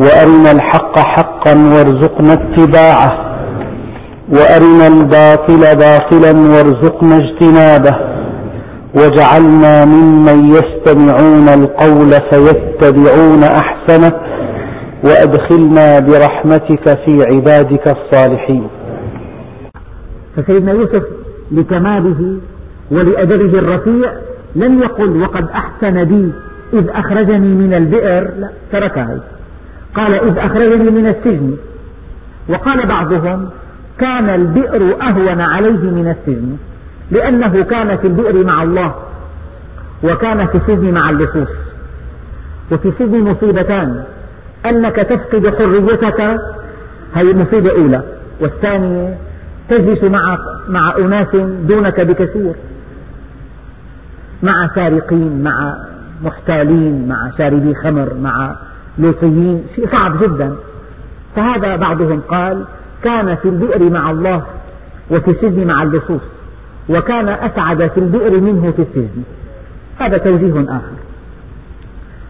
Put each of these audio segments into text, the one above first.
وأرنا الحق حقا وارزقنا اتباعه. وأرنا الباطل باطلا وارزقنا اجتنابه. واجعلنا ممن يستمعون القول فيتبعون أحسنه. وأدخلنا برحمتك في عبادك الصالحين. فسيدنا يوسف لكماله ولأدبه الرفيع لم يقل وقد أحسن بي إذ أخرجني من البئر. لا تركها. قال إذ أخرجني من السجن. وقال بعضهم كان البئر أهون عليه من السجن لأنه كان في البئر مع الله وكان في السجن مع اللصوص. وفي السجن مصيبتان أنك تفقد حريتك هذه مصيبة أولى. والثانية تجلس مع مع أناس دونك بكثير. مع سارقين مع محتالين مع شاربي خمر مع لوطيين شيء صعب جدا. فهذا بعضهم قال كان في البئر مع الله وفي السجن مع اللصوص وكان أسعد في البئر منه في السجن. هذا توجيه آخر.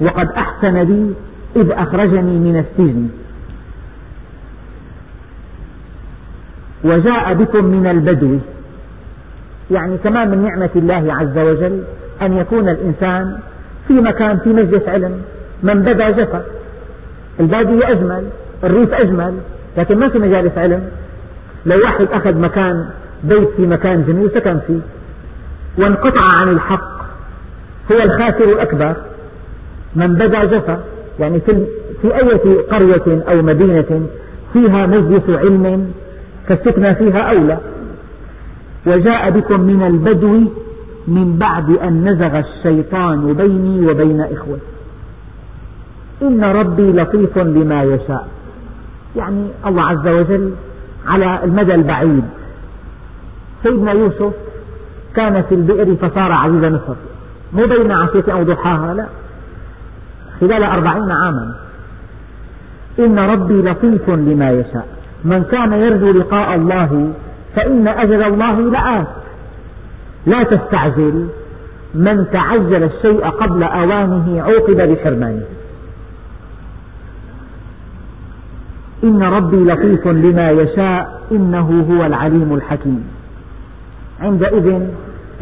وقد أحسن بي إذ أخرجني من السجن. وجاء بكم من البدو. يعني كمان من نعمة الله عز وجل أن يكون الإنسان في مكان في مجلس علم. من بدا جفا. البادية أجمل الريف أجمل لكن ما في مجالس علم. لو واحد أخذ مكان بيت في مكان جميل سكن فيه. وانقطع عن الحق هو الخاسر الأكبر. من بدا جفا يعني في, في أي قرية أو مدينة فيها مجلس علم فالسكنى فيها أولى. وجاء بكم من البدو من بعد أن نزغ الشيطان بيني وبين إخوتي. إن ربي لطيف لما يشاء. يعني الله عز وجل على المدى البعيد. سيدنا يوسف كان في البئر فصار عزيز مصر. مو بين عشية أو ضحاها لا. خلال أربعين عاما. إن ربي لطيف لما يشاء. من كان يرجو لقاء الله فإن أجل الله لآت. لا تستعجل. من تعجل الشيء قبل أوانه عوقب بحرمانه. إن ربي لطيف لما يشاء إنه هو العليم الحكيم. عندئذ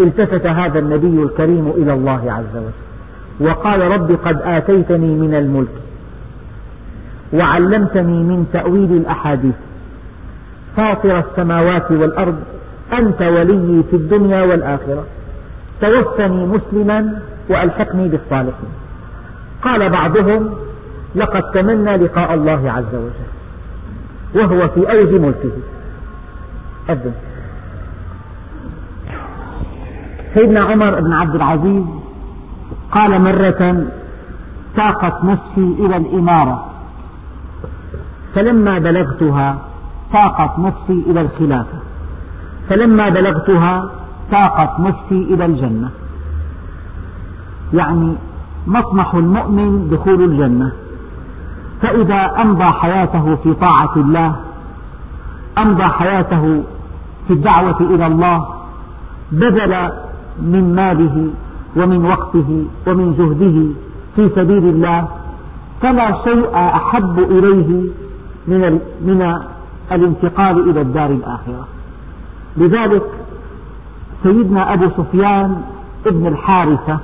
التفت هذا النبي الكريم إلى الله عز وجل وقال رب قد آتيتني من الملك وعلمتني من تأويل الأحاديث. فاطر السماوات والأرض أنت ولي في الدنيا والآخرة. توفني مسلما وألحقني بالصالحين. قال بعضهم لقد تمنى لقاء الله عز وجل. وهو في أوج ملكه. أذن سيدنا عمر بن عبد العزيز قال مرة ساقت نفسي إلى الإمارة. فلما بلغتها ساقت نفسي إلى الخلافة. فلما بلغتها ساقت نفسي إلى الجنة. يعني مطمح المؤمن دخول الجنة. فإذا أمضى حياته في طاعة الله أمضى حياته في الدعوة إلى الله بذل من ماله ومن وقته ومن جهده في سبيل الله فلا شيء أحب إليه من من الانتقال إلى الدار الآخرة. لذلك سيدنا أبو سفيان ابن الحارثة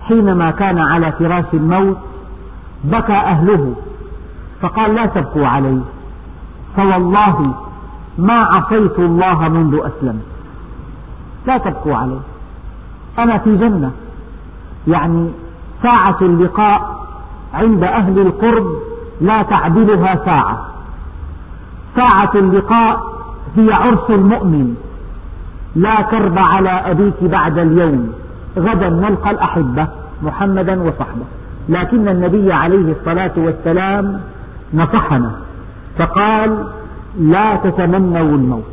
حينما كان على فراش الموت بكى أهله فقال لا تبكوا علي. فوالله ما عصيت الله منذ أسلمت لا تبكوا علي. أنا في جنة. يعني ساعة اللقاء عند أهل القرب لا تعدلها ساعة. ساعة اللقاء هي عرس المؤمن. لا كرب على أبيك بعد اليوم. غدا نلقى الأحبة محمدا وصحبه. لكن النبي عليه الصلاة والسلام نصحنا فقال لا تتمنوا الموت.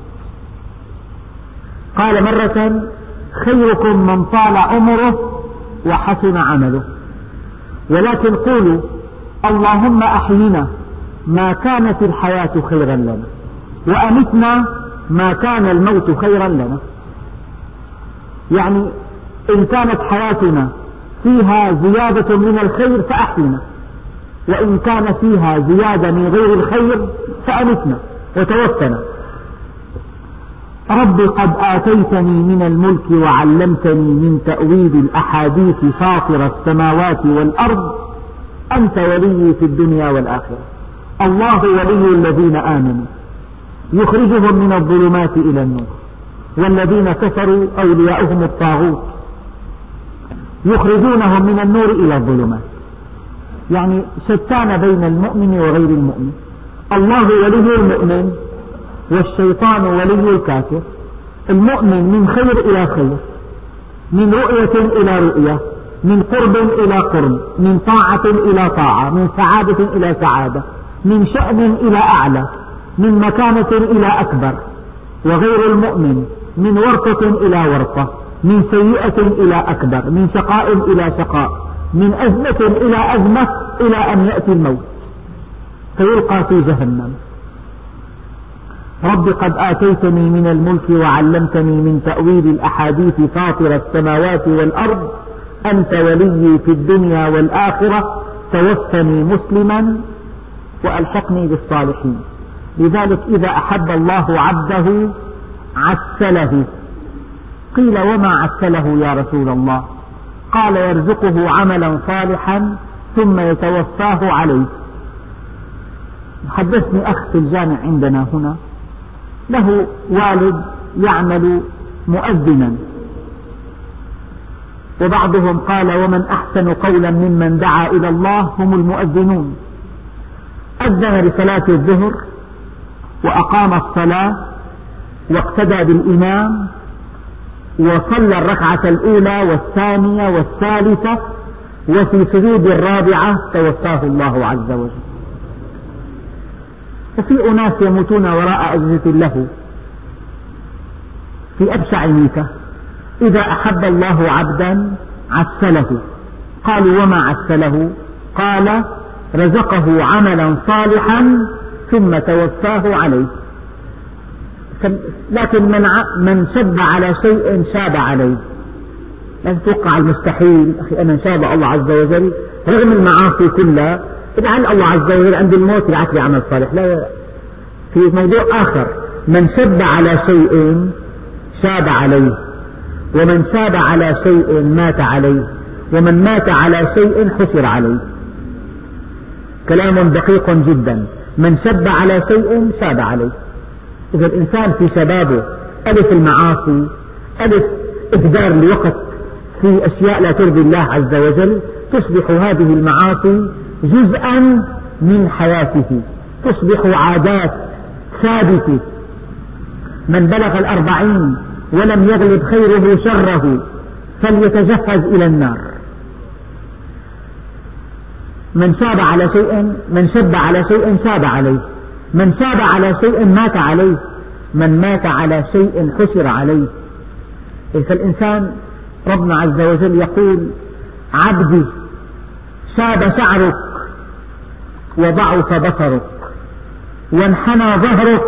قال مرة خيركم من طال عمره وحسن عمله. ولكن قولوا اللهم أحينا ما كانت الحياة خيرا لنا وأمتنا ما كان الموت خيرا لنا. يعني إن كانت حياتنا فيها زيادة من الخير فأحينا. وإن كان فيها زيادة من غير الخير فأمتنا وتوفنا. رب قد آتيتني من الملك وعلمتني من تأويل الأحاديث فاطر السماوات والأرض. أنت ولي في الدنيا والآخرة. الله ولي الذين آمنوا. يخرجهم من الظلمات إلى النور. والذين كفروا أولياؤهم الطاغوت. يخرجونهم من النور إلى الظلمات. يعني شتان بين المؤمن وغير المؤمن. الله ولي المؤمن والشيطان ولي الكافر. المؤمن من خير إلى خير من رؤية إلى رؤية من قرب إلى قرب من طاعة إلى طاعة من سعادة إلى سعادة من شأن إلى أعلى من مكانة إلى أكبر. وغير المؤمن من ورطة إلى ورطة من سيئة إلى أكبر من شقاء إلى شقاء. من أزمة إلى أزمة إلى أن يأتي الموت. فيلقى في جهنم. رب قد آتيتني من الملك وعلمتني من تأويل الأحاديث فاطر السماوات والأرض. أنت ولي في الدنيا والآخرة. توفني مسلما وألحقني بالصالحين. لذلك إذا أحب الله عبده عسله. قيل وما عسله يا رسول الله؟ قال يرزقه عملا صالحا ثم يتوفاه عليه. حدثني أخ في الجامع عندنا هنا. له والد يعمل مؤذنا. وبعضهم قال ومن أحسن قولا ممن دعا إلى الله هم المؤذنون. أذن لصلاة الظهر وأقام الصلاة واقتدى بالإمام وصلى الركعة الأولى والثانية والثالثة وفي سجود الرابعة توفاه الله عز وجل. وفي أناس يموتون وراء أجهزة له. في أبشع الميتة إذا أحب الله عبدا عسله. قالوا وما عسله؟ قال رزقه عملا صالحا ثم توفاه عليه. لكن من من شب على شيء شاب عليه. لا تتوقع المستحيل. أخي أنا إن شاء الله الله عز وجل رغم المعاصي كلها لعل الله عز وجل عند الموت يبعث لي عمل صالح. لا في موضوع آخر. من شب على شيء شاب عليه ومن شاب على شيء مات عليه ومن مات على شيء حسر عليه. كلام دقيق جدا. من شب على شيء شاب عليه. إذا الإنسان في شبابه ألف المعاصي ألف إهدار الوقت في أشياء لا ترضي الله عز وجل تصبح هذه المعاصي جزءا من حياته تصبح عادات ثابتة. من بلغ الأربعين ولم يغلب خيره شره فليتجهز إلى النار. من شاب على شيء من شب على شيء شاب عليه. من شاب على شيء مات عليه من مات على شيء حشر عليه. فالإنسان ربنا عز وجل يقول عبدي شاب شعرك وضعف بصرك وانحنى ظهرك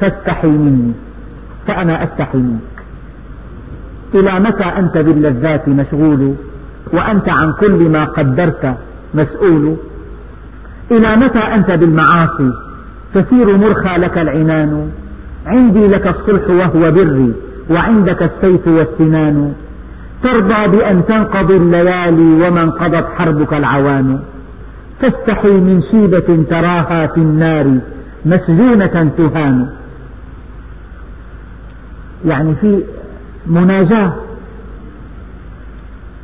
فاستحي مني فأنا أستحي منك. إلى متى أنت باللذات مشغول وأنت عن كل ما قدرت مسؤول؟ إلى متى أنت بالمعاصي؟ تسير مرخى لك العنان. عندي لك الصلح وهو بري وعندك السيف والسنان. ترضى بأن تنقضي الليالي وما انقضت حربك العوان. تستحي من شيبة تراها في النار مسجونة تهان. يعني في مناجاة.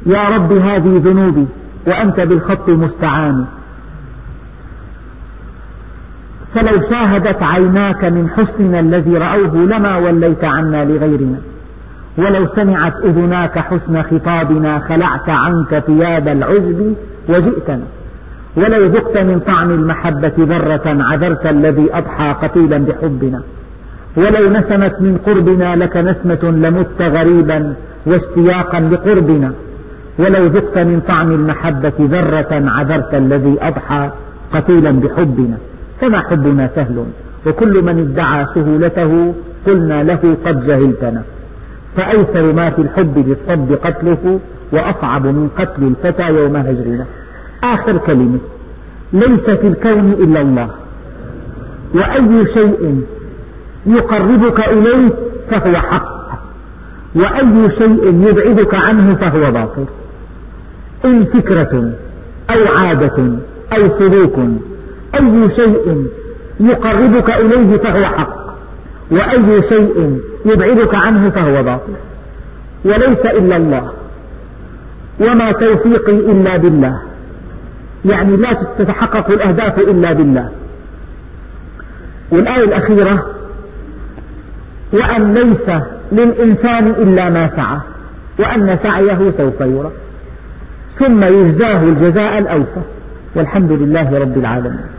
يا رب هذه ذنوبي وأنت بالخط مستعان فلو شاهدت عيناك من حسننا الذي رأوه لما وليت عنا لغيرنا. ولو سمعت أذناك حسن خطابنا خلعت عنك ثياب العجب وجئتنا. ولو ذقت من طعم المحبة ذرة عذرت الذي أضحى قتيلا بحبنا. ولو نسمت من قربنا لك نسمة لمت غريبا واشتياقا لقربنا. ولو ذقت من طعم المحبة ذرة عذرت الذي أضحى قتيلا بحبنا. فما حبنا سهل. وكل من ادعى سهولته قلنا له قد جهلتنا. فأيسر ما في الحب للصد قتله وأصعب من قتل الفتى يوم هجرنا. آخر كلمة. ليس في الكون إلا الله. وأي شيء يقربك إليه فهو حق. وأي شيء يبعدك عنه فهو باطل. إن فكرة أو عادة أو سلوك أي شيء يقربك إليه فهو حق وأي شيء يبعدك عنه فهو باطل. وليس إلا الله وما توفيقي إلا بالله. يعني لا تتحقق الأهداف إلا بالله. والآية الأخيرة وأن ليس للإنسان إلا ما سعى وأن سعيه سوف يرى. ثم يجزاه الجزاء الأوفى. والحمد لله رب العالمين.